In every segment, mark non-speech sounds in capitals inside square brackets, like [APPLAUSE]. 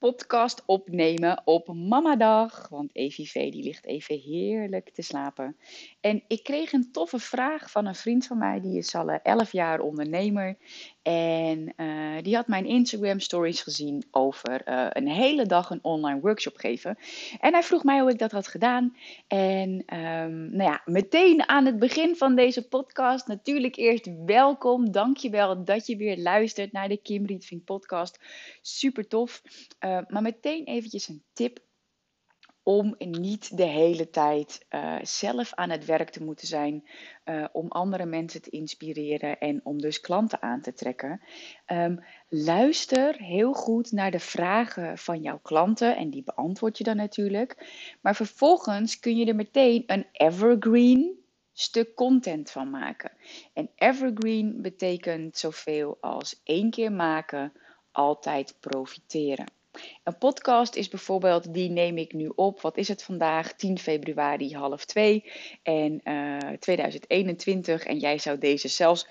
podcast opnemen op mamadag. Want EVV die ligt even heerlijk te slapen. En ik kreeg een toffe vraag van een vriend van mij. Die is al 11 jaar ondernemer. En eh, die had mijn Instagram stories gezien over eh, een hele dag een online workshop geven. En hij vroeg mij hoe ik dat had gedaan. En um, nou ja, meteen aan het begin van deze podcast natuurlijk eerst welkom. Dankjewel dat je weer luistert naar de Kim Rietvink podcast. Super tof. Uh, maar meteen eventjes een tip om niet de hele tijd uh, zelf aan het werk te moeten zijn, uh, om andere mensen te inspireren en om dus klanten aan te trekken. Um, luister heel goed naar de vragen van jouw klanten en die beantwoord je dan natuurlijk. Maar vervolgens kun je er meteen een evergreen stuk content van maken. En evergreen betekent zoveel als één keer maken, altijd profiteren. Een podcast is bijvoorbeeld, die neem ik nu op. Wat is het vandaag? 10 februari, half 2. En uh, 2021. En jij zou deze zelfs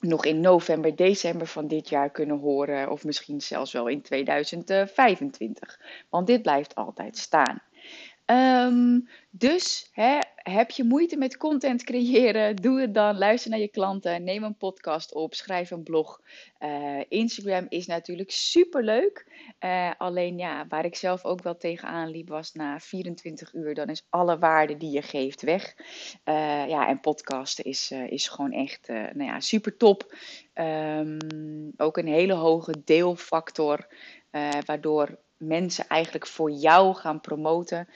nog in november, december van dit jaar kunnen horen. Of misschien zelfs wel in 2025. Want dit blijft altijd staan. Um, dus hè, heb je moeite met content creëren? [LAUGHS] Doe het dan. Luister naar je klanten. Neem een podcast op. Schrijf een blog. Uh, Instagram is natuurlijk super leuk. Uh, alleen ja, waar ik zelf ook wel tegenaan liep, was na 24 uur. Dan is alle waarde die je geeft weg. Uh, ja, en podcasten is, is gewoon echt nou ja, super top. Um, ook een hele hoge deelfactor. waardoor mensen eigenlijk voor jou gaan promoten.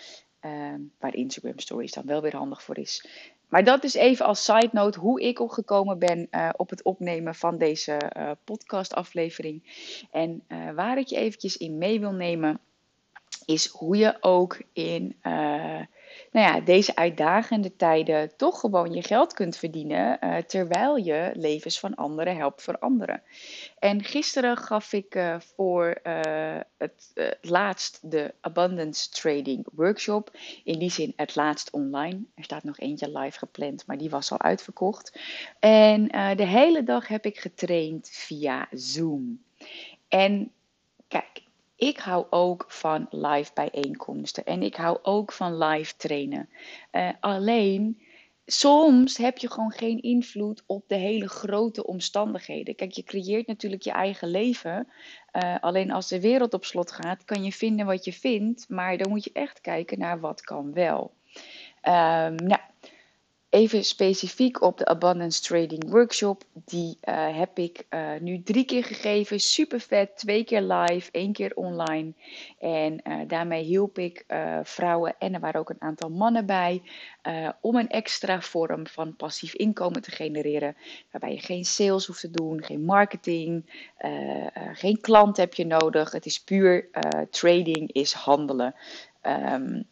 Uh, waar Instagram Stories dan wel weer handig voor is. Maar dat is even als side note hoe ik opgekomen ben uh, op het opnemen van deze uh, podcastaflevering. En waar ik je eventjes in mee wil nemen, is hoe je ook in nou ja, deze uitdagende tijden toch gewoon je geld kunt verdienen uh, terwijl je levens van anderen helpt veranderen. En gisteren gaf ik uh, voor uh, het laatst de Abundance Trading Workshop. In die zin het laatst online. Er staat nog eentje live gepland, maar die was al uitverkocht. En de hele dag heb ik getraind via Zoom. En kijk, ik hou ook van live bijeenkomsten en ik hou ook van live trainen. Uh, alleen soms heb je gewoon geen invloed op de hele grote omstandigheden. Kijk, je creëert natuurlijk je eigen leven. Uh, alleen als de wereld op slot gaat, kan je vinden wat je vindt. Maar dan moet je echt kijken naar wat kan wel. Um, nou, Even specifiek op de Abundance Trading Workshop. Die uh, heb ik uh, nu drie keer gegeven. Super vet. Twee keer live, één keer online. En uh, daarmee hielp ik vrouwen en er waren ook een aantal mannen bij. om een extra vorm van passief inkomen te genereren. Waarbij je geen sales hoeft te doen, geen marketing, geen klant heb je nodig. Het is puur trading, is handelen. Um,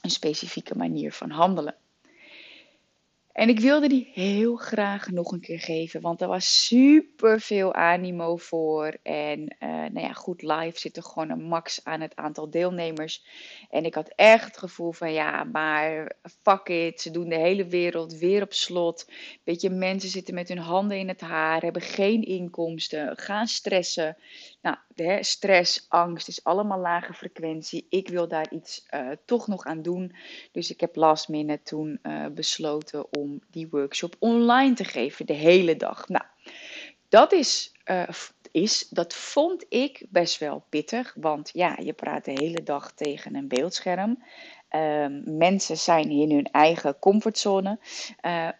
een specifieke manier van handelen. En ik wilde die heel graag nog een keer geven, want er was super veel animo voor. En uh, nou ja, goed, live zit er gewoon een max aan het aantal deelnemers. En ik had echt het gevoel van ja, maar fuck it, ze doen de hele wereld weer op slot. Weet je, mensen zitten met hun handen in het haar, hebben geen inkomsten, gaan stressen. Nou, stress, angst is allemaal lage frequentie. Ik wil daar iets uh, toch nog aan doen. Dus ik heb last minute toen uh, besloten om die workshop online te geven, de hele dag. Nou, dat is, uh, is, dat vond ik best wel pittig. Want ja, je praat de hele dag tegen een beeldscherm. Uh, mensen zijn in hun eigen comfortzone.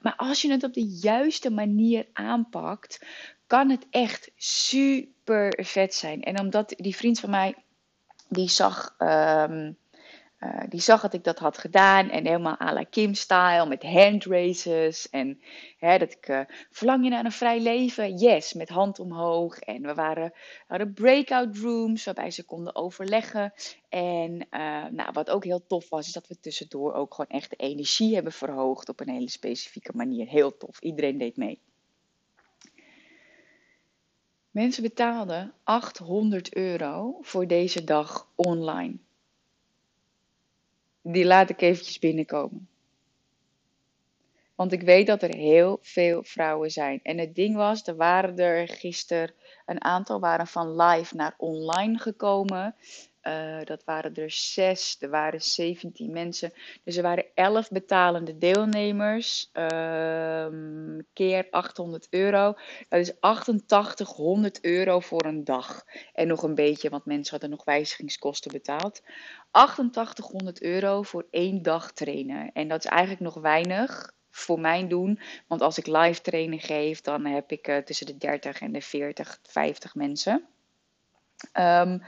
Maar als je het op de juiste manier aanpakt, kan het echt super vet zijn. En omdat die vriend van mij, die zag um, eh, die zag dat ik dat had gedaan en helemaal à la Kim-style met handraces. En hè, dat ik, uh, verlang je naar een vrij leven? Yes, met hand omhoog. En we waren, hadden breakout rooms waarbij ze konden overleggen. En uh, nou, wat ook heel tof was, is dat we tussendoor ook gewoon echt de energie hebben verhoogd op een hele specifieke manier. Heel tof, iedereen deed mee. Mensen betaalden 800 euro voor deze dag online die laat ik eventjes binnenkomen. Want ik weet dat er heel veel vrouwen zijn. En het ding was, er waren er gisteren een aantal waren van live naar online gekomen. Uh, dat waren er zes, er waren 17 mensen. Dus er waren 11 betalende deelnemers. Uh, keer 800 euro. Dat is 8800 euro voor een dag. En nog een beetje, want mensen hadden nog wijzigingskosten betaald. 8800 euro voor één dag trainen. En dat is eigenlijk nog weinig voor mijn doen. Want als ik live training geef, dan heb ik uh, tussen de 30 en de 40, 50 mensen. Um,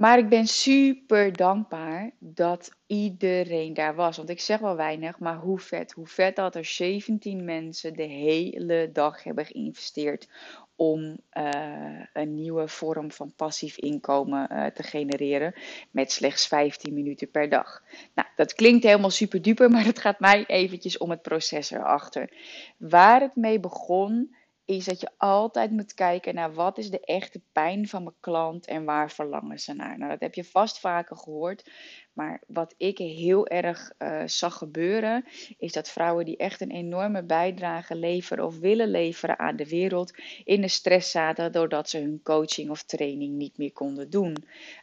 maar ik ben super dankbaar dat iedereen daar was. Want ik zeg wel weinig, maar hoe vet. Hoe vet dat er 17 mensen de hele dag hebben geïnvesteerd om uh, een nieuwe vorm van passief inkomen uh, te genereren met slechts 15 minuten per dag. Nou, dat klinkt helemaal super duper, [LAUGHS] maar het gaat mij eventjes om het proces erachter. Waar het mee begon is dat je altijd moet kijken naar wat is de echte pijn van mijn klant en waar verlangen ze naar. Nou, dat heb je vast vaker gehoord. Maar wat ik heel erg uh, zag gebeuren, is dat vrouwen die echt een enorme bijdrage leveren of willen leveren aan de wereld, in de stress zaten doordat ze hun coaching of training niet meer konden doen.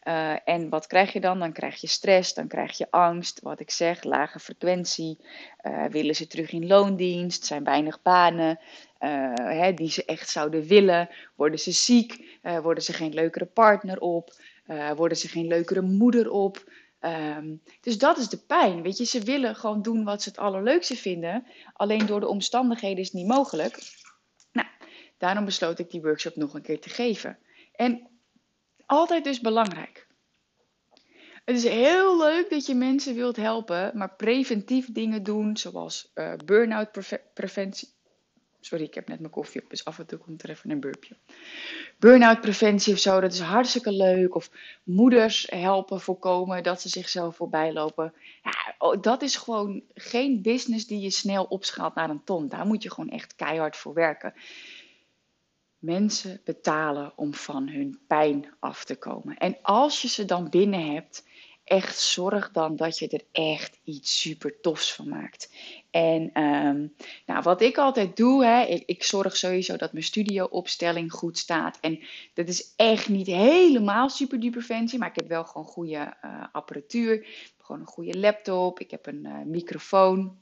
Uh, en wat krijg je dan? Dan krijg je stress, dan krijg je angst, wat ik zeg, lage frequentie. Uh, willen ze terug in loondienst, zijn weinig banen. Hè, die ze echt zouden willen. Worden ze ziek? Worden ze geen leukere partner op? Worden ze geen leukere moeder op? Um, dus dat is de pijn. Weet je, ze willen gewoon doen wat ze het allerleukste vinden. Alleen door de omstandigheden is het niet mogelijk. Nou, daarom besloot ik die workshop nog een keer te geven. En altijd dus belangrijk. Het is heel leuk dat je mensen wilt helpen, maar preventief dingen doen, zoals uh, burn-out preventie, Sorry, ik heb net mijn koffie op, dus af en toe komt er even een burpje. Burn-out preventie of zo, dat is hartstikke leuk. Of moeders helpen voorkomen dat ze zichzelf voorbij lopen. Ja, oh, dat is gewoon geen business die je snel opschaalt naar een ton. Daar moet je gewoon echt keihard voor werken. Mensen betalen om van hun pijn af te komen. En als je ze dan binnen hebt, echt zorg dan dat je er echt iets super tofs van maakt. En um, nou, wat ik altijd doe, hè, ik, ik, zorg sowieso dat mijn studioopstelling goed staat. En dat is echt niet helemaal super duper fancy, maar ik heb wel gewoon goede uh, apparatuur. Gewoon een goede laptop, ik heb een uh, microfoon,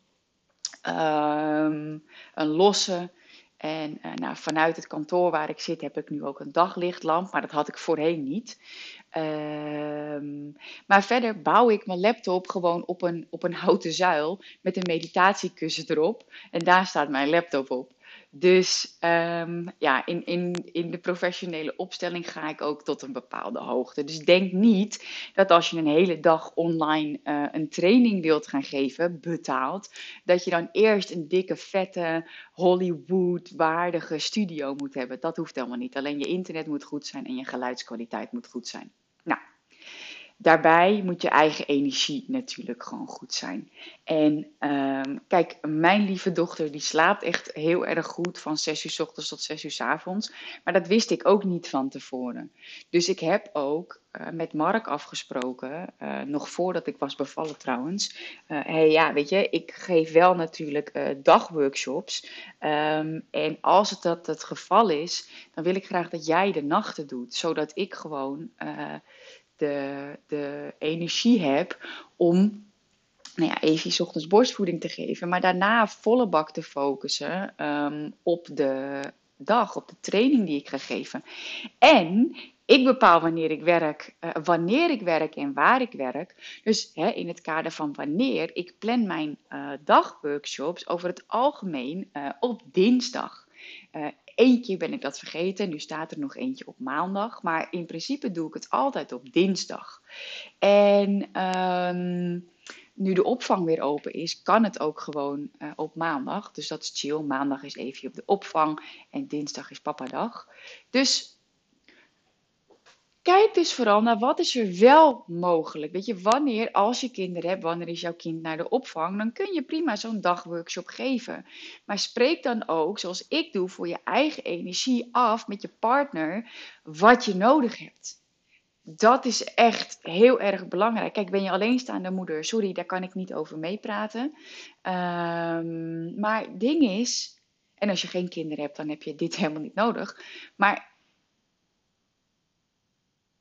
um, een losse. En uh, nou, vanuit het kantoor waar ik zit heb ik nu ook een daglichtlamp, maar dat had ik voorheen niet. Um, maar verder bouw ik mijn laptop gewoon op een, op een houten zuil met een meditatiekussen erop. En daar staat mijn laptop op. Dus um, ja, in, in, in de professionele opstelling ga ik ook tot een bepaalde hoogte. Dus denk niet dat als je een hele dag online uh, een training wilt gaan geven, betaald, dat je dan eerst een dikke, vette, Hollywood-waardige studio moet hebben. Dat hoeft helemaal niet. Alleen je internet moet goed zijn en je geluidskwaliteit moet goed zijn. Daarbij moet je eigen energie natuurlijk gewoon goed zijn. En um, kijk, mijn lieve dochter die slaapt echt heel erg goed van 6 uur s ochtends tot 6 uur s avonds. Maar dat wist ik ook niet van tevoren. Dus ik heb ook uh, met Mark afgesproken, uh, nog voordat ik was bevallen trouwens. Uh, hey, ja, weet je, ik geef wel natuurlijk dagworkshops. Um, en als het dat het geval is, dan wil ik graag dat jij de nachten doet. Zodat ik gewoon de, de energie heb om nou ja, even ochtends borstvoeding te geven, maar daarna volle bak te focussen um, op de dag, op de training die ik ga geven. En ik bepaal wanneer ik werk, uh, wanneer ik werk en waar ik werk. Dus hè, in het kader van wanneer, ik plan mijn uh, dagworkshops over het algemeen uh, op dinsdag. Eén keer ben ik dat vergeten. Nu staat er nog eentje op maandag. Maar in principe doe ik het altijd op dinsdag. En ehm, nu de opvang weer open is, kan het ook gewoon uh, op maandag. Dus dat is chill. Maandag is even op de opvang en dinsdag is papadag. Dus kijk dus vooral naar wat is er wel mogelijk. Weet je, wanneer, als je kinderen hebt, wanneer is jouw kind naar de opvang, dan kun je prima zo'n dagworkshop geven. Maar spreek dan ook, zoals ik doe, voor je eigen energie af met je partner wat je nodig hebt. Dat is echt heel erg belangrijk. Kijk, ben je alleenstaande moeder? Sorry, daar kan ik niet over meepraten. Um, maar ding is, en als je geen kinderen hebt, dan heb je dit [LAUGHS] helemaal niet nodig. Maar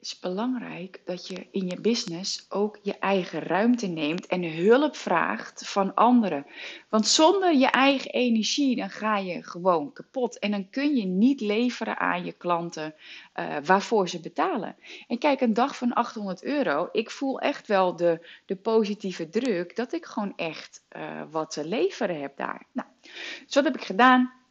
is belangrijk dat je in je business ook je eigen ruimte neemt en hulp vraagt van anderen. Want zonder je eigen energie, dan ga je gewoon kapot. En dan kun je niet leveren aan je klanten uh, waarvoor ze betalen. En kijk, een dag van 800 euro, ik voel echt wel de, de positieve druk dat ik gewoon echt uh, wat te leveren heb daar. Nou, dus wat heb ik gedaan?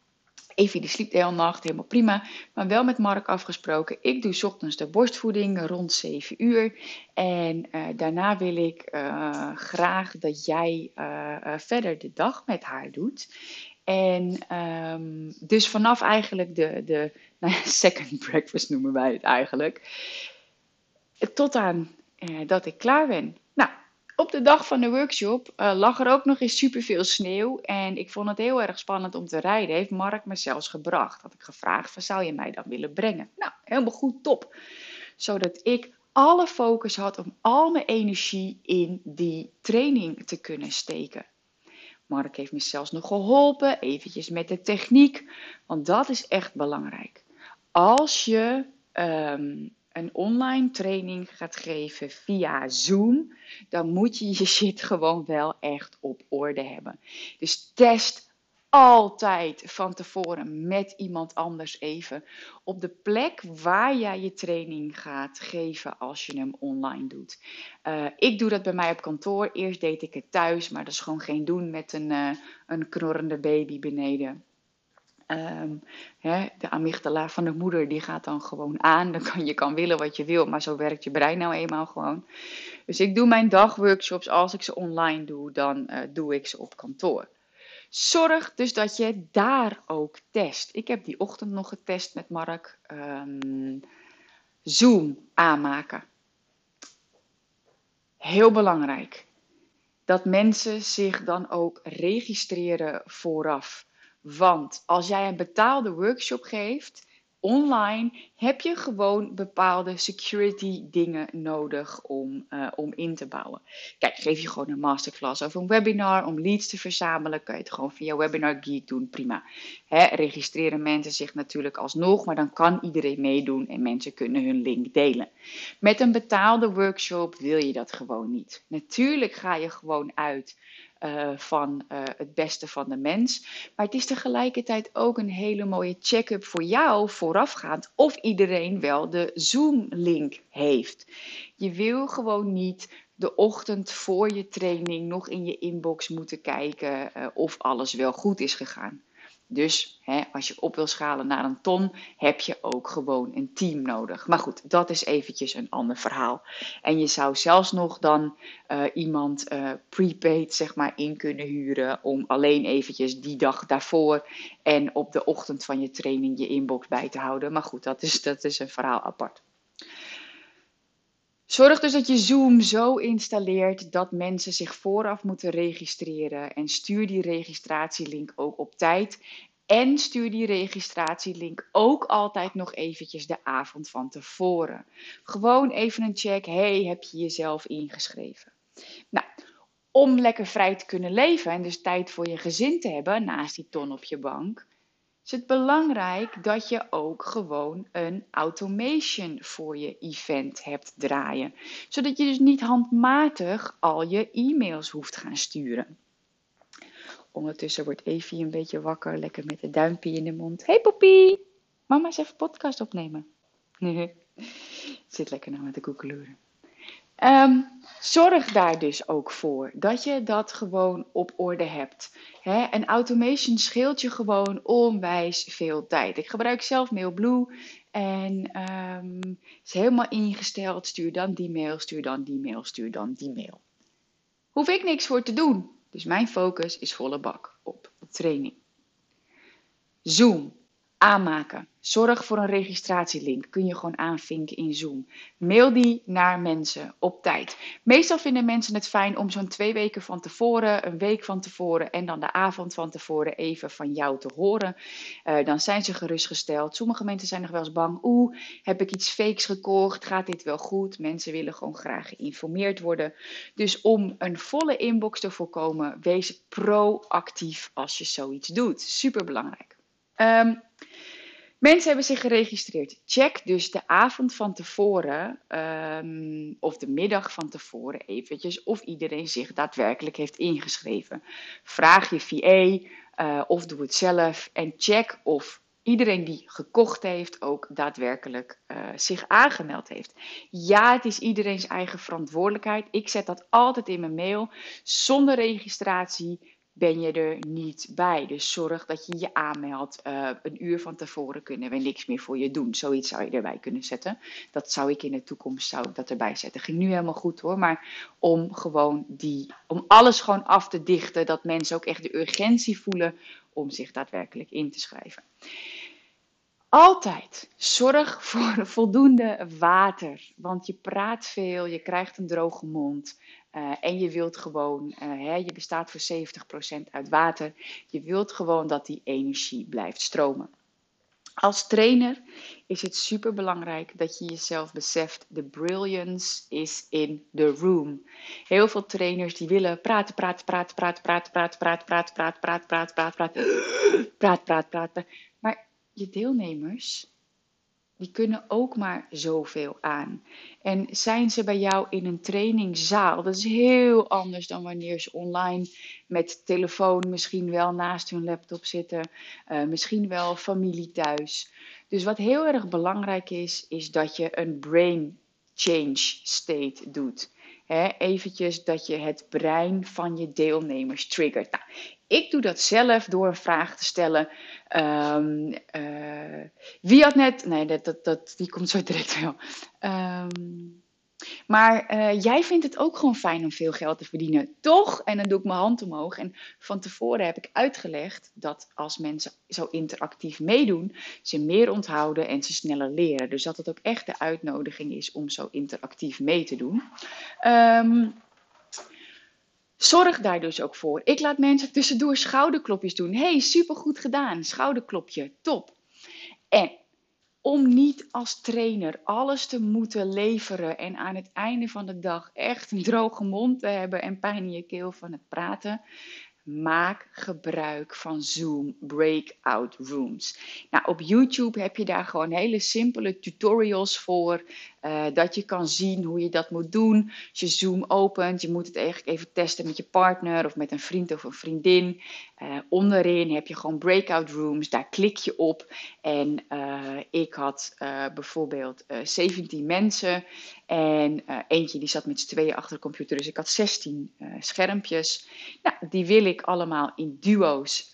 Evie die sliep de hele nacht, helemaal prima. Maar wel met Mark afgesproken. Ik doe ochtends de borstvoeding rond 7 uur. En uh, daarna wil ik uh, graag dat jij uh, verder de dag met haar doet. En um, dus vanaf eigenlijk de, de [LAUGHS] nou second breakfast noemen wij het eigenlijk. Tot aan dat ik klaar ben. Op de dag van de workshop uh, lag er ook nog eens superveel sneeuw. En ik vond het heel erg spannend om te rijden. Heeft Mark me zelfs gebracht. Had ik gevraagd, van, zou je mij dan willen brengen? Nou, helemaal goed, top. Zodat ik alle focus had om al mijn energie in die training te kunnen steken. Mark heeft me zelfs nog geholpen, eventjes met de techniek. Want dat is echt belangrijk. Als je um, een online training gaat geven via Zoom, dan moet je je shit gewoon wel echt op orde hebben. Dus test altijd van tevoren met iemand anders even op de plek waar jij je training gaat geven als je hem online doet. Uh, ik doe dat bij mij op kantoor. Eerst deed ik het thuis, maar dat is gewoon geen doen met een, uh, een knorrende baby beneden. Um, hè, de amygdala van de moeder die gaat dan gewoon aan. Dan kan, je kan willen wat je wil, maar zo werkt je brein nou eenmaal gewoon. Dus ik doe mijn dagworkshops, als ik ze online doe, dan uh, doe ik ze op kantoor. Zorg dus dat je daar ook test. Ik heb die ochtend nog getest met Mark. Um, Zoom aanmaken. Heel belangrijk. Dat mensen zich dan ook registreren vooraf. Want als jij een betaalde workshop geeft, online, heb je gewoon bepaalde security dingen nodig om, uh, om in te bouwen. Kijk, geef je gewoon een masterclass of een webinar om leads te verzamelen, kan je het gewoon via Webinar Geek doen, prima. Hè, registreren mensen zich natuurlijk alsnog, maar dan kan iedereen meedoen en mensen kunnen hun link delen. Met een betaalde workshop wil je dat gewoon niet. Natuurlijk ga je gewoon uit uh, van uh, het beste van de mens. Maar het is tegelijkertijd ook een hele mooie check-up voor jou voorafgaand of iedereen wel de Zoom-link heeft. Je wil gewoon niet de ochtend voor je training nog in je inbox moeten kijken uh, of alles wel goed is gegaan. Dus hè, als je op wil schalen naar een ton, heb je ook gewoon een team nodig. Maar goed, dat is eventjes een ander verhaal. En je zou zelfs nog dan uh, iemand uh, prepaid zeg maar in kunnen huren om alleen eventjes die dag daarvoor en op de ochtend van je training je inbox bij te houden. Maar goed, dat is, dat is een verhaal apart. Zorg dus dat je Zoom zo installeert dat mensen zich vooraf moeten registreren. En stuur die registratielink ook op tijd. En stuur die registratielink ook altijd nog eventjes de avond van tevoren. Gewoon even een check. Hey, heb je jezelf ingeschreven? Nou, om lekker vrij te kunnen leven en dus tijd voor je gezin te hebben naast die ton op je bank, is het belangrijk dat je ook gewoon een automation voor je event hebt draaien. Zodat je dus niet handmatig al je e-mails hoeft gaan sturen. Ondertussen wordt Evie een beetje wakker, lekker met de duimpje in de mond. Hey poppie, mama is even podcast opnemen. [LAUGHS] Zit lekker nou met de koekeloeren. Ehm, zorg daar dus ook voor dat je dat gewoon op orde hebt. Hè? En automation scheelt je gewoon onwijs veel tijd. Ik gebruik zelf MailBlue en ehm, is helemaal ingesteld. Stuur dan die mail, stuur dan die mail, stuur dan die mail. Hoef ik niks voor te doen. Dus mijn focus is volle bak op training. Zoom aanmaken. Zorg voor een registratielink. Kun je gewoon aanvinken in Zoom. Mail die naar mensen op tijd. Meestal vinden mensen het fijn om zo'n twee weken van tevoren, een week van tevoren en dan de avond van tevoren even van jou te horen. Uh, dan zijn ze gerustgesteld. Sommige mensen zijn nog wel eens bang. Oeh, heb ik iets fakes gekocht? Gaat dit wel goed? Mensen willen gewoon graag geïnformeerd worden. Dus om een volle inbox te voorkomen, wees proactief als je zoiets doet. Super belangrijk. Um, Mensen hebben zich geregistreerd. Check dus de avond van tevoren um, of de middag van tevoren eventjes of iedereen zich daadwerkelijk heeft ingeschreven. Vraag je VA uh, of doe het zelf en check of iedereen die gekocht heeft ook daadwerkelijk uh, zich aangemeld heeft. Ja, het is iedereen's eigen verantwoordelijkheid. Ik zet dat altijd in mijn mail. Zonder registratie ben je er niet bij. Dus zorg dat je je aanmeldt. Uh, een uur van tevoren kunnen we niks meer voor je doen. Zoiets zou je erbij kunnen zetten. Dat zou ik in de toekomst zou dat erbij zetten. Ging nu helemaal goed hoor. Maar om gewoon die, om alles gewoon af te dichten. Dat mensen ook echt de urgentie voelen om zich daadwerkelijk in te schrijven. Altijd zorg [LAUGHS] voor voldoende water. Want je praat veel, je krijgt een droge mond. Uh, en je wilt gewoon, uh, je bestaat voor 70% uit water. Je wilt gewoon dat die energie blijft stromen. Als trainer is het super belangrijk dat je jezelf beseft: the brilliance is in the room. Heel veel trainers die willen praten, praten, praten, praten, praten, praten, praten, praten, praten, praten, praten, praten, praten, praten, praten, praten. Maar je deelnemers, die kunnen ook maar zoveel aan. En zijn ze bij jou in een trainingszaal, dat is heel anders dan wanneer ze online met telefoon misschien wel naast hun laptop zitten, uh, misschien wel familie thuis. Dus wat heel erg belangrijk is, is dat je een brain change state doet. He, eventjes dat je het brein van je deelnemers triggert. Nou, ik doe dat zelf door een vraag te stellen. Um, uh, wie had net. Nee, dat, dat, dat, die komt zo direct wel. Um, maar uh, jij vindt het ook gewoon fijn om veel geld te verdienen, toch? En dan doe ik mijn hand omhoog. En van tevoren heb ik uitgelegd dat als mensen zo interactief meedoen, ze meer onthouden en ze sneller leren. Dus dat het ook echt de uitnodiging is om zo interactief mee te doen. Um, Zorg daar dus ook voor. Ik laat mensen tussendoor schouderklopjes doen. hey, supergoed gedaan. Schouderklopje, top. En om niet als trainer alles te moeten leveren en aan het einde van de dag echt een droge mond te hebben en pijn in je keel van het praten, Maak gebruik van Zoom Breakout Rooms. Nou, op YouTube heb je daar gewoon hele simpele tutorials voor. Uh, dat je kan zien hoe je dat moet doen. Als je Zoom opent, je moet het eigenlijk even testen met je partner of met een vriend of een vriendin. Uh, onderin heb je gewoon breakout rooms, daar klik je op. En uh, ik had bijvoorbeeld 17 mensen en eentje die zat met z'n tweeën achter de computer. Dus ik had 16 schermpjes. Nou, die wil ik allemaal in duo's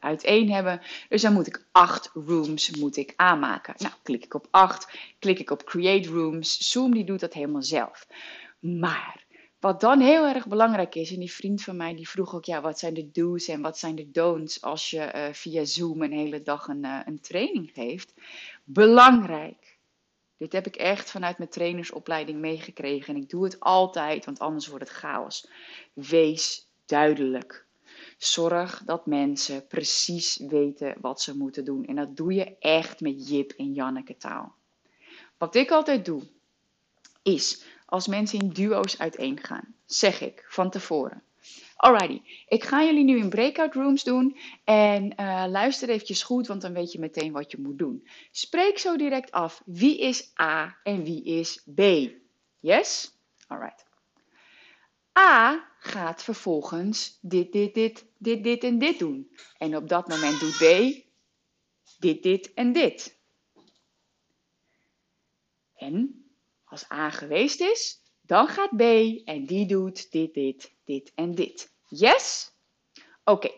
uiteen hebben. Dus dan moet ik 8 rooms moet ik aanmaken. Nou, klik ik op 8, klik ik op create room Zoom die doet dat helemaal zelf. Maar wat dan heel erg belangrijk is, en die vriend van mij die vroeg ook, ja, wat zijn de do's en wat zijn de don'ts als je uh, via Zoom een hele dag een, uh, een training geeft? Belangrijk. Dit heb ik echt vanuit mijn trainersopleiding meegekregen en ik doe het altijd, want anders wordt het chaos. Wees duidelijk. Zorg dat mensen precies weten wat ze moeten doen. En dat doe je echt met Jip en Janneke taal. Wat ik altijd doe, is als mensen in duo's uiteengaan, zeg ik van tevoren. Alrighty, ik ga jullie nu in breakout rooms doen en uh, luister eventjes goed, want dan weet je meteen wat je moet doen. Spreek zo direct af wie is A en wie is B. Yes? Alright. A gaat vervolgens dit, dit, dit, dit, dit en dit doen. En op dat moment doet B dit, dit en dit. En als A geweest is, Dan gaat B en die doet dit, dit, dit en dit. Yes? Oké,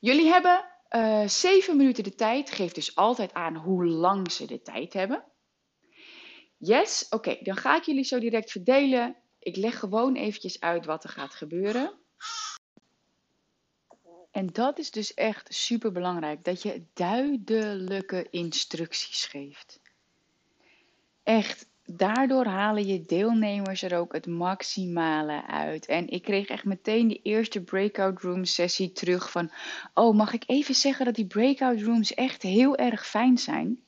jullie hebben uh, 7 minuten de tijd. Geef dus altijd aan hoe lang ze de tijd hebben. Yes? Oké, dan ga ik jullie zo direct verdelen. Ik leg gewoon eventjes uit wat er gaat gebeuren. En dat is dus echt super belangrijk, dat je duidelijke instructies geeft. Echt, daardoor halen je deelnemers er ook het maximale uit. En ik kreeg echt meteen de eerste breakout room sessie terug van, oh mag ik even zeggen dat die breakout rooms echt heel erg fijn zijn?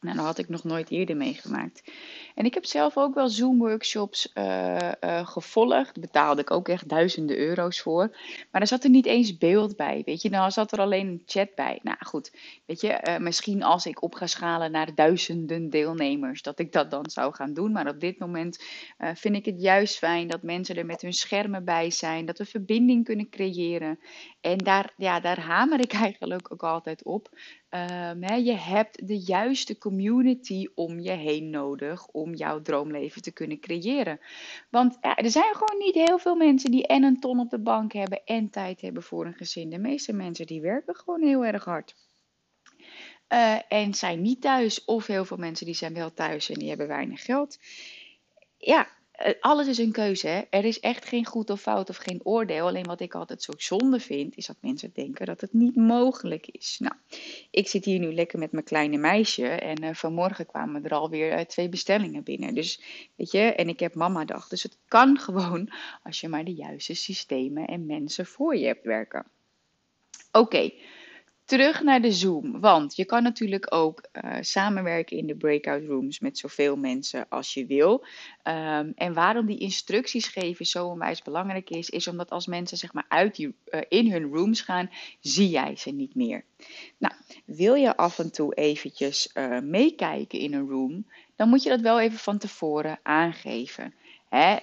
Nou, dat had ik nog nooit eerder meegemaakt. En ik heb zelf ook wel Zoom-workshops uh, uh, gevolgd. betaalde ik ook echt duizenden euro's voor. Maar er zat er niet eens beeld bij. Weet je, nou zat er alleen een chat bij. Nou goed, weet je, uh, misschien als ik op ga schalen naar duizenden deelnemers, dat ik dat dan zou gaan doen. Maar op dit moment vind ik het juist fijn dat mensen er met hun schermen bij zijn. Dat we verbinding kunnen creëren. En daar, ja, daar hamer ik [LAUGHS] eigenlijk ook altijd op. Hè, je hebt de juiste community om je heen nodig om jouw droomleven te kunnen creëren. Want ja, er zijn gewoon niet heel veel mensen die en een ton op de bank hebben en tijd hebben voor een gezin. De meeste mensen die werken gewoon heel erg hard. Uh, en zijn niet thuis, of heel veel mensen die zijn wel thuis en die hebben weinig geld. Ja, eh, alles is een keuze. Hè? Er is echt geen goed of fout of geen oordeel. Alleen wat ik altijd zo zonde vind, is dat mensen denken dat het niet mogelijk is. Nou, ik zit hier nu lekker met mijn kleine meisje. En uh, vanmorgen kwamen er alweer uh, twee bestellingen binnen. Dus weet je, en ik heb mama dag. Dus het kan [LAUGHS] gewoon als je maar de juiste systemen en mensen voor je hebt werken. Oké terug naar de Zoom. Want je kan natuurlijk ook uh, samenwerken in de breakout rooms met zoveel mensen als je wil. Um, en waarom die instructies geven zo onwijs belangrijk is, is omdat als mensen zeg maar uit die, uh, in hun rooms gaan, zie jij ze niet meer. Nou, wil je af en toe eventjes uh, meekijken in een room, dan moet je dat wel even van tevoren aangeven.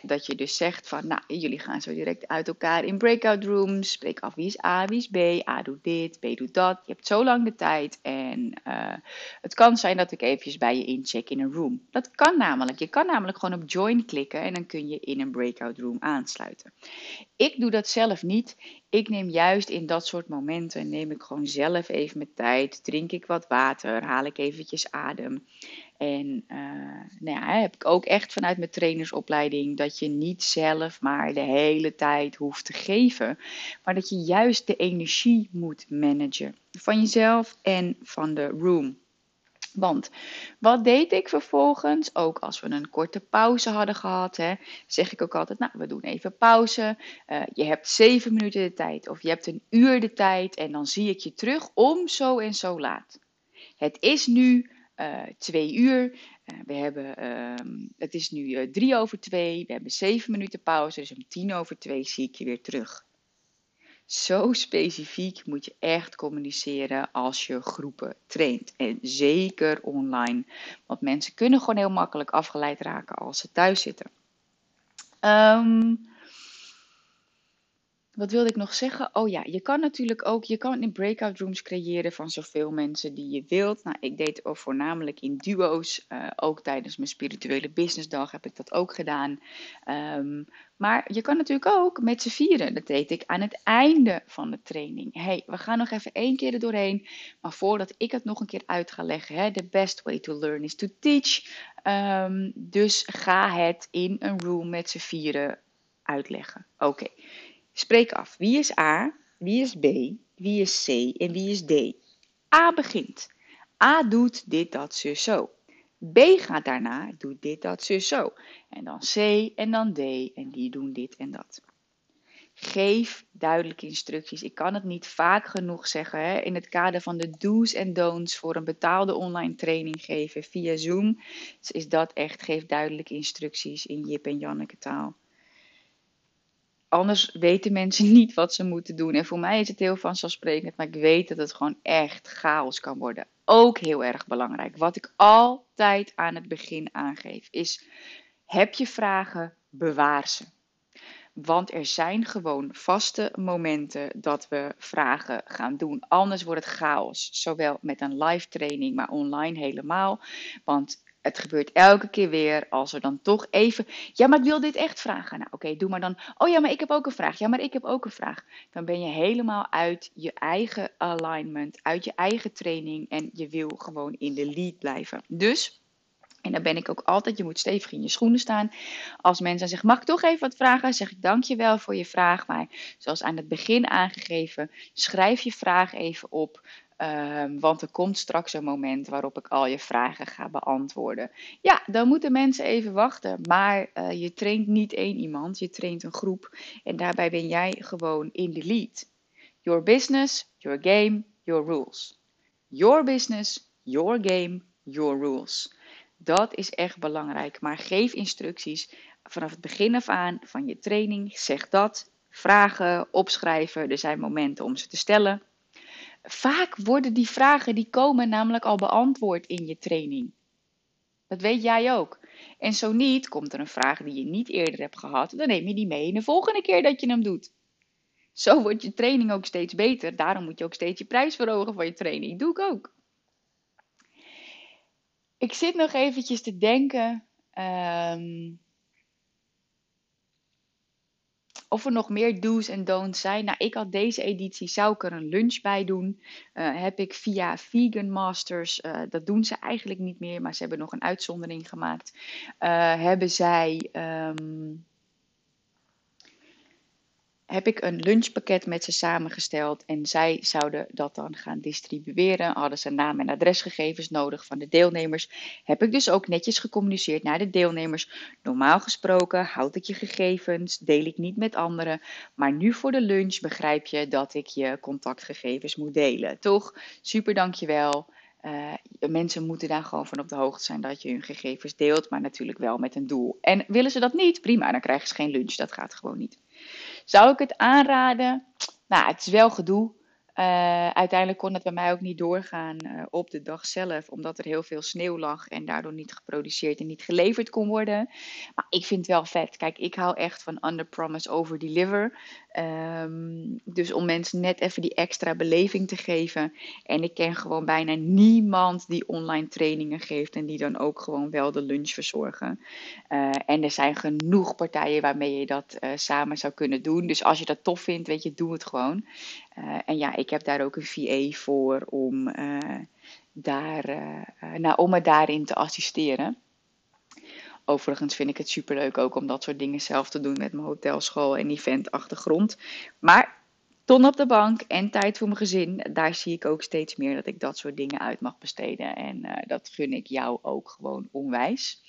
Dat je dus zegt van, nou, jullie gaan zo direct uit elkaar in breakout rooms. Spreek af wie is A, wie is B. A doet dit, B doet dat. Je hebt zo lang de tijd. En uh, het kan zijn dat ik eventjes bij je incheck in een room. Dat kan namelijk. Je kan namelijk gewoon op join klikken en dan kun je in een breakout room aansluiten. Ik doe dat zelf niet. Ik neem juist in dat soort momenten, neem ik gewoon zelf even mijn tijd. Drink ik wat water, haal ik eventjes adem. En uh, nou ja, heb ik ook echt vanuit mijn trainersopleiding dat je niet zelf maar de hele tijd hoeft te geven, maar dat je juist de energie moet managen van jezelf en van de room. Want wat deed ik vervolgens? Ook als we een korte pauze hadden gehad, hè, zeg ik ook altijd: Nou, we doen even pauze. Uh, je hebt zeven minuten de tijd of je hebt een uur de tijd en dan zie ik je terug om zo en zo laat. Het is nu uh, twee uur. Uh, we hebben, uh, het is nu uh, drie over twee. We hebben zeven minuten pauze. Dus om tien over twee zie ik je weer terug. Zo specifiek moet je echt communiceren als je groepen traint. En zeker online. Want mensen kunnen gewoon heel makkelijk afgeleid raken als ze thuis zitten. Um, wat wilde ik nog zeggen? Oh ja, je kan natuurlijk ook, je kan in breakout rooms creëren van zoveel mensen die je wilt. Nou, ik deed het voornamelijk in duo's. Uh, ook tijdens mijn spirituele businessdag heb ik dat ook gedaan. Um, maar je kan natuurlijk ook met z'n vieren. Dat deed ik aan het einde van de training. hey, we gaan nog even één keer er doorheen. Maar voordat ik het nog een keer uit ga leggen. Hè, the best way to learn is to teach. Um, dus ga het in een room met z'n vieren uitleggen. Oké. Spreek af. Wie is A? Wie is B? Wie is C? En wie is D? A begint. A doet dit, dat, zus, zo. B gaat daarna, doet dit, dat, zus, zo. En dan C en dan D en die doen dit en dat. Geef duidelijke instructies. Ik kan het niet vaak genoeg zeggen. Hè? In het kader van de do's en don'ts voor een betaalde online training geven via Zoom, is dat echt. Geef duidelijke instructies in Jip en Janneke taal anders weten mensen [LAUGHS] niet wat ze moeten doen. En voor mij is het heel vanzelfsprekend, maar ik weet dat het gewoon echt chaos kan worden. Ook heel erg belangrijk. Wat ik altijd aan het begin aangeef is: heb je vragen, bewaar ze. Want er zijn gewoon vaste momenten dat we vragen gaan doen. Anders wordt het chaos. Zowel met een live training, maar online helemaal. Want het gebeurt elke keer weer als er dan toch even. Ja, maar ik wil dit echt vragen. Nou, oké, doe maar dan. Oh ja, maar ik heb ook een vraag. Ja, maar ik heb ook een vraag. Dan ben je helemaal uit je eigen alignment, uit je eigen training en je wil gewoon in de lead blijven. Dus. En dan ben ik ook altijd, je moet stevig in je schoenen staan. Als mensen zeggen, mag ik toch even wat vragen? Zeg ik dankjewel voor je vraag. Maar zoals aan het begin aangegeven, schrijf je vraag even op. Um, want er komt straks een moment waarop ik al je vragen ga beantwoorden. Ja, dan moeten mensen even wachten. Maar uh, je traint niet één iemand, je traint een groep. En daarbij ben jij gewoon in de lead. Your business, your game, your rules. Your business, your game, your rules. Dat is echt belangrijk. Maar geef instructies vanaf het begin af aan van je training. Zeg dat. Vragen, opschrijven. Er zijn momenten om ze te stellen vaak worden die vragen die komen namelijk al beantwoord in je training. Dat weet jij ook. En zo niet, komt er een vraag die je niet eerder hebt gehad, dan neem je die mee in de volgende keer dat je hem doet. Zo wordt je training ook steeds beter. Daarom moet je ook steeds je prijs verhogen voor je training. Doe ik ook. Ik zit nog eventjes te denken. Um, of er nog meer do's en don'ts zijn. Nou, ik had deze editie, zou ik er een lunch bij doen. Uh, heb ik via Vegan Masters, uh, dat doen ze eigenlijk niet meer, maar ze hebben nog een uitzondering gemaakt. Uh, hebben zij um, heb ik een lunchpakket met ze samengesteld en zij zouden dat dan gaan distribueren. Hadden ze naam en adresgegevens nodig van de deelnemers. Heb ik dus ook netjes gecommuniceerd naar de deelnemers. Normaal gesproken houd ik je gegevens, deel ik niet met anderen. Maar nu voor de lunch begrijp je dat ik je contactgegevens moet delen. Toch? Super dankjewel. Uh, mensen moeten daar gewoon van op de hoogte zijn dat je hun gegevens deelt, maar natuurlijk wel met een doel. En willen ze dat niet? Prima, dan krijgen ze geen lunch. Dat gaat gewoon niet. Zou ik het aanraden? Nou, het is wel gedoe. Uh, uiteindelijk kon het bij mij ook niet doorgaan uh, op de dag zelf, omdat er heel veel sneeuw lag en daardoor niet geproduceerd en niet geleverd kon worden. Maar ik vind het wel vet. Kijk, ik hou echt van under promise over deliver. Um, dus om mensen net even die extra beleving te geven. En ik ken gewoon bijna niemand die online trainingen geeft en die dan ook gewoon wel de lunch verzorgen. Uh, en er zijn genoeg partijen waarmee je dat samen zou kunnen doen. Dus als je dat tof vindt, weet je, doe het gewoon. Uh, en ja, ik heb daar ook een VA voor om, daar, nou, om me daarin te assisteren. Overigens vind ik het superleuk ook om dat soort dingen zelf te doen met mijn hotelschool en eventachtergrond. Maar ton op de bank en tijd voor mijn gezin, daar zie ik ook steeds meer dat ik dat soort dingen uit mag besteden. En dat gun ik jou ook gewoon onwijs.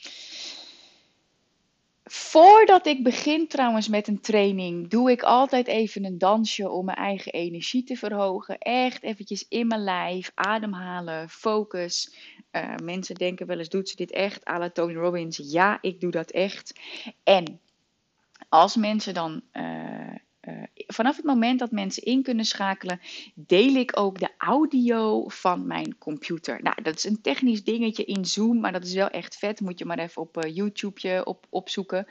Voordat ik begin trouwens met een training, doe ik altijd even een dansje om mijn eigen energie te verhogen. Echt eventjes in mijn lijf, ademhalen, focus. Uh, mensen denken wel eens, doet ze dit echt? À la Tony Robbins. Ja, ik doe dat echt. En als mensen dan uh, vanaf het moment dat mensen in kunnen schakelen, deel ik ook de audio van mijn computer. Nou, dat is een technisch dingetje in Zoom, maar dat is wel echt vet. Moet je maar even op uh, YouTube op, opzoeken.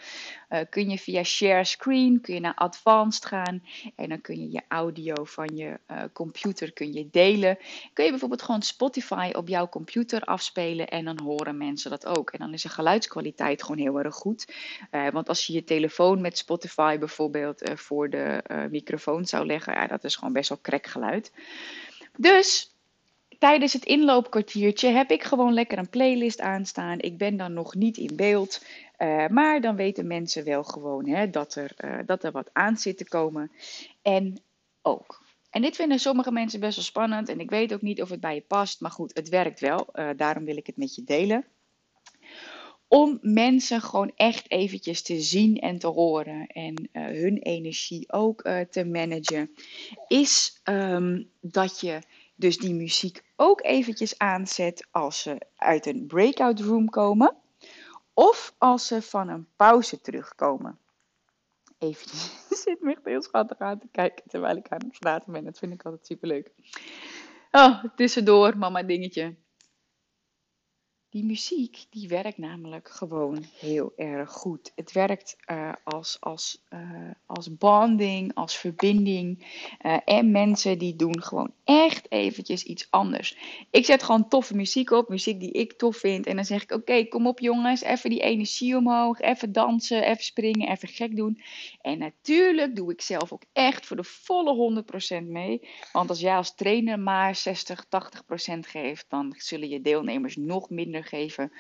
Uh, kun je via share screen, kun je naar advanced gaan en dan kun je je audio van je computer kun je delen. Kun je bijvoorbeeld gewoon Spotify op jouw computer afspelen en dan horen mensen dat ook. En dan is de geluidskwaliteit gewoon heel erg goed. want als je je telefoon met Spotify bijvoorbeeld voor de microfoon zou leggen, ja, dat is gewoon best wel krekgeluid. Dus tijdens het inloopkwartiertje heb ik gewoon lekker een playlist aanstaan. Ik ben dan nog niet in beeld. Uh, maar dan weten mensen wel gewoon hè, dat, er, uh, dat er wat aan zit te komen. En ook. En dit vinden sommige mensen best wel spannend. En ik weet ook niet of het bij je past. Maar goed, het werkt wel. Daarom wil ik het met je delen om mensen gewoon echt eventjes te zien en te horen en uh, hun energie ook uh, te managen, is um, dat je dus die muziek ook eventjes aanzet als ze uit een breakout room komen of als ze van een pauze terugkomen. Even [LAUGHS] zit me echt heel schattig aan te kijken terwijl ik aan het praten ben. Dat vind ik altijd superleuk. Oh, tussendoor, mama dingetje. Die muziek die werkt namelijk gewoon heel erg goed. Het werkt uh, als, als, uh, als bonding, als verbinding. Uh, en mensen die doen gewoon echt eventjes iets anders. Ik zet gewoon toffe muziek op, muziek die ik tof vind. En dan zeg ik: Oké, kom op jongens, even die energie omhoog. Even dansen, even springen, even gek doen. En natuurlijk doe ik zelf ook echt voor de volle 100% mee. Want als jij als trainer maar 60, 80% geeft, dan zullen je deelnemers nog minder geven.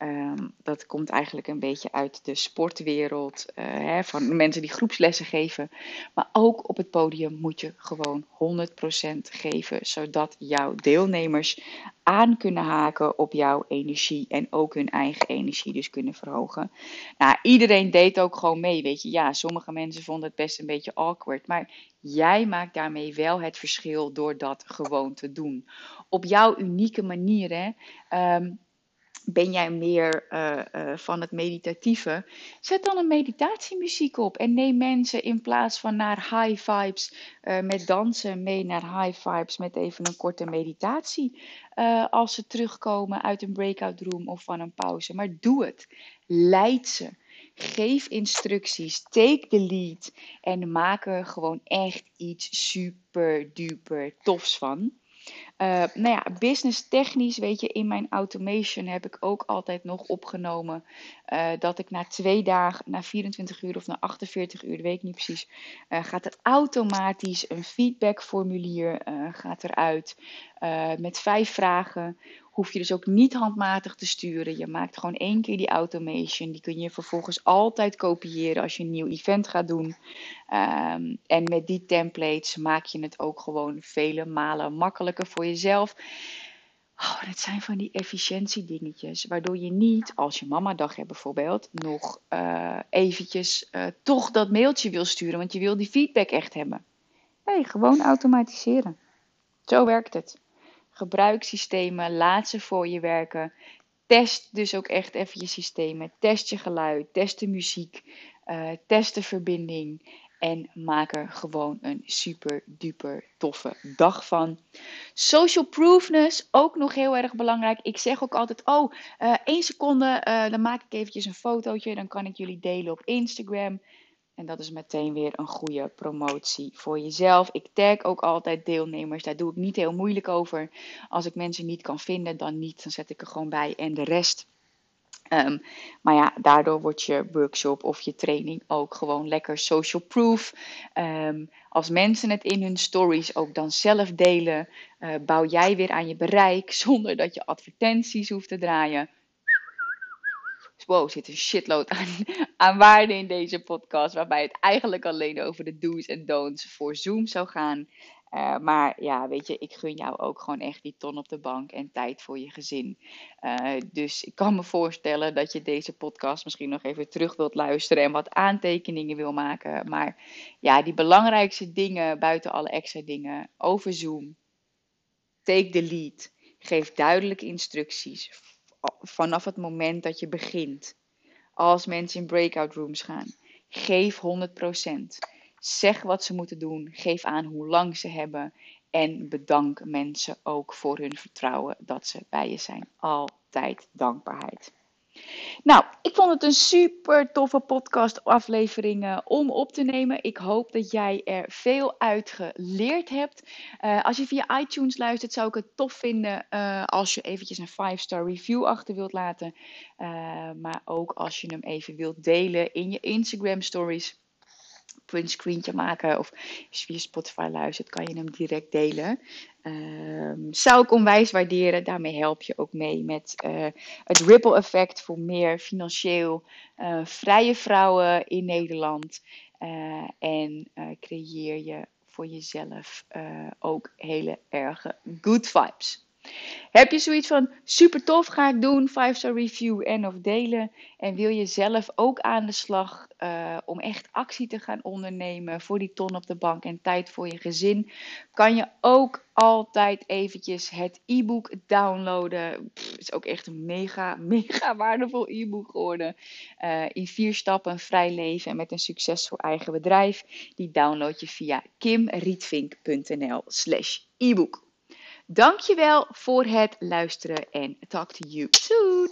Ehm, dat komt eigenlijk een beetje uit de sportwereld, uh, hè, van mensen die groepslessen geven. Maar ook op het podium moet je gewoon 100% geven, zodat jouw deelnemers aan kunnen haken op jouw energie en ook hun eigen energie dus kunnen verhogen. Nou, iedereen deed ook gewoon mee, weet je. Ja, sommige mensen vonden het best een beetje awkward, maar jij maakt daarmee wel het verschil door dat gewoon te doen. Op jouw unieke manier, hè. Um, ben jij meer uh, uh, van het meditatieve? Zet dan een meditatiemuziek op en neem mensen in plaats van naar high vibes uh, met dansen mee naar high vibes met even een korte meditatie. als ze terugkomen uit een breakout room of van een pauze. Maar doe het. Leid ze. Geef instructies. Take the lead. En maak er gewoon echt iets super duper tofs van. Uh, nou ja, business technisch, weet je, in mijn automation heb ik ook altijd nog opgenomen uh, dat ik na twee dagen, na 24 uur of na 48 uur, weet ik niet precies, uh, gaat er automatisch een feedbackformulier gaat eruit met vijf vragen hoef je dus ook niet handmatig te sturen. Je maakt gewoon één keer die automation. Die kun je vervolgens altijd kopiëren als je een nieuw event gaat doen. Um, en met die templates maak je het ook gewoon vele malen makkelijker voor jezelf. Oh, het zijn van die efficiëntiedingetjes. Waardoor je niet, als je mamadag hebt bijvoorbeeld, nog uh, eventjes uh, toch dat mailtje wil sturen. Want je wil die feedback echt hebben. Nee, gewoon automatiseren. Zo werkt het. Gebruik systemen, laat ze voor je werken. Test dus ook echt even je systemen. Test je geluid, test de muziek, uh, test de verbinding. En maak er gewoon een super duper toffe dag van. Social proofness, ook nog heel erg belangrijk. Ik zeg ook altijd, oh, uh, één seconde, uh, dan maak ik eventjes een fotootje. Dan kan ik jullie delen op Instagram. En dat is meteen weer een goede promotie voor jezelf. Ik tag ook altijd deelnemers. Daar doe ik niet heel moeilijk over. Als ik mensen niet kan vinden, dan niet. Dan zet ik er gewoon bij. En de rest. Um, maar ja, daardoor wordt je workshop of je training ook gewoon lekker social proof. Um, als mensen het in hun stories ook dan zelf delen, uh, bouw jij weer aan je bereik [LAUGHS] zonder dat je advertenties hoeft te draaien wow, zit een shitload aan, [LAUGHS] aan waarde in deze podcast. Waarbij het eigenlijk alleen over de do's en don'ts voor Zoom zou gaan. Uh, maar ja, weet je, ik gun jou ook gewoon echt die ton op de bank en tijd voor je gezin. Uh, dus ik kan me voorstellen dat je deze podcast misschien nog even terug wilt luisteren en wat aantekeningen wil maken. Maar ja, die belangrijkste dingen buiten alle extra dingen over Zoom. Take the lead. Geef duidelijke instructies vanaf het moment dat je begint. Als mensen in breakout rooms gaan. Geef 100%. Zeg wat ze moeten doen. Geef aan hoe lang ze hebben. En bedank mensen ook voor hun vertrouwen dat ze bij je zijn. Altijd dankbaarheid. Nou, ik vond het een super toffe podcast aflevering uh, om op te nemen. Ik hoop dat jij er veel uit geleerd hebt. Uh, als je via iTunes luistert, zou ik het tof vinden uh, als je eventjes een 5-star review achter wilt laten. maar ook als je hem even wilt delen in je Instagram stories print screentje maken. Of je via Spotify luistert, kan je hem direct delen. Um, zou ik onwijs waarderen. Daarmee help je ook mee met uh, het ripple effect voor meer financieel uh, vrije vrouwen in Nederland. Uh, en creëer je voor jezelf ook hele erge good vibes. Heb je zoiets van super tof, ga ik doen, 5-star review en of delen. En wil je zelf ook aan de slag uh, om echt actie te gaan ondernemen voor die ton op de bank en tijd voor je gezin, kan je ook altijd eventjes het e-book downloaden. Het is ook echt een mega, [LAUGHS] mega waardevol e-book geworden. Uh, in vier stappen vrij leven en met een succesvol eigen bedrijf. Die download je via kimrietvink.nl slash e-book. Dankjewel voor het luisteren en talk to you soon.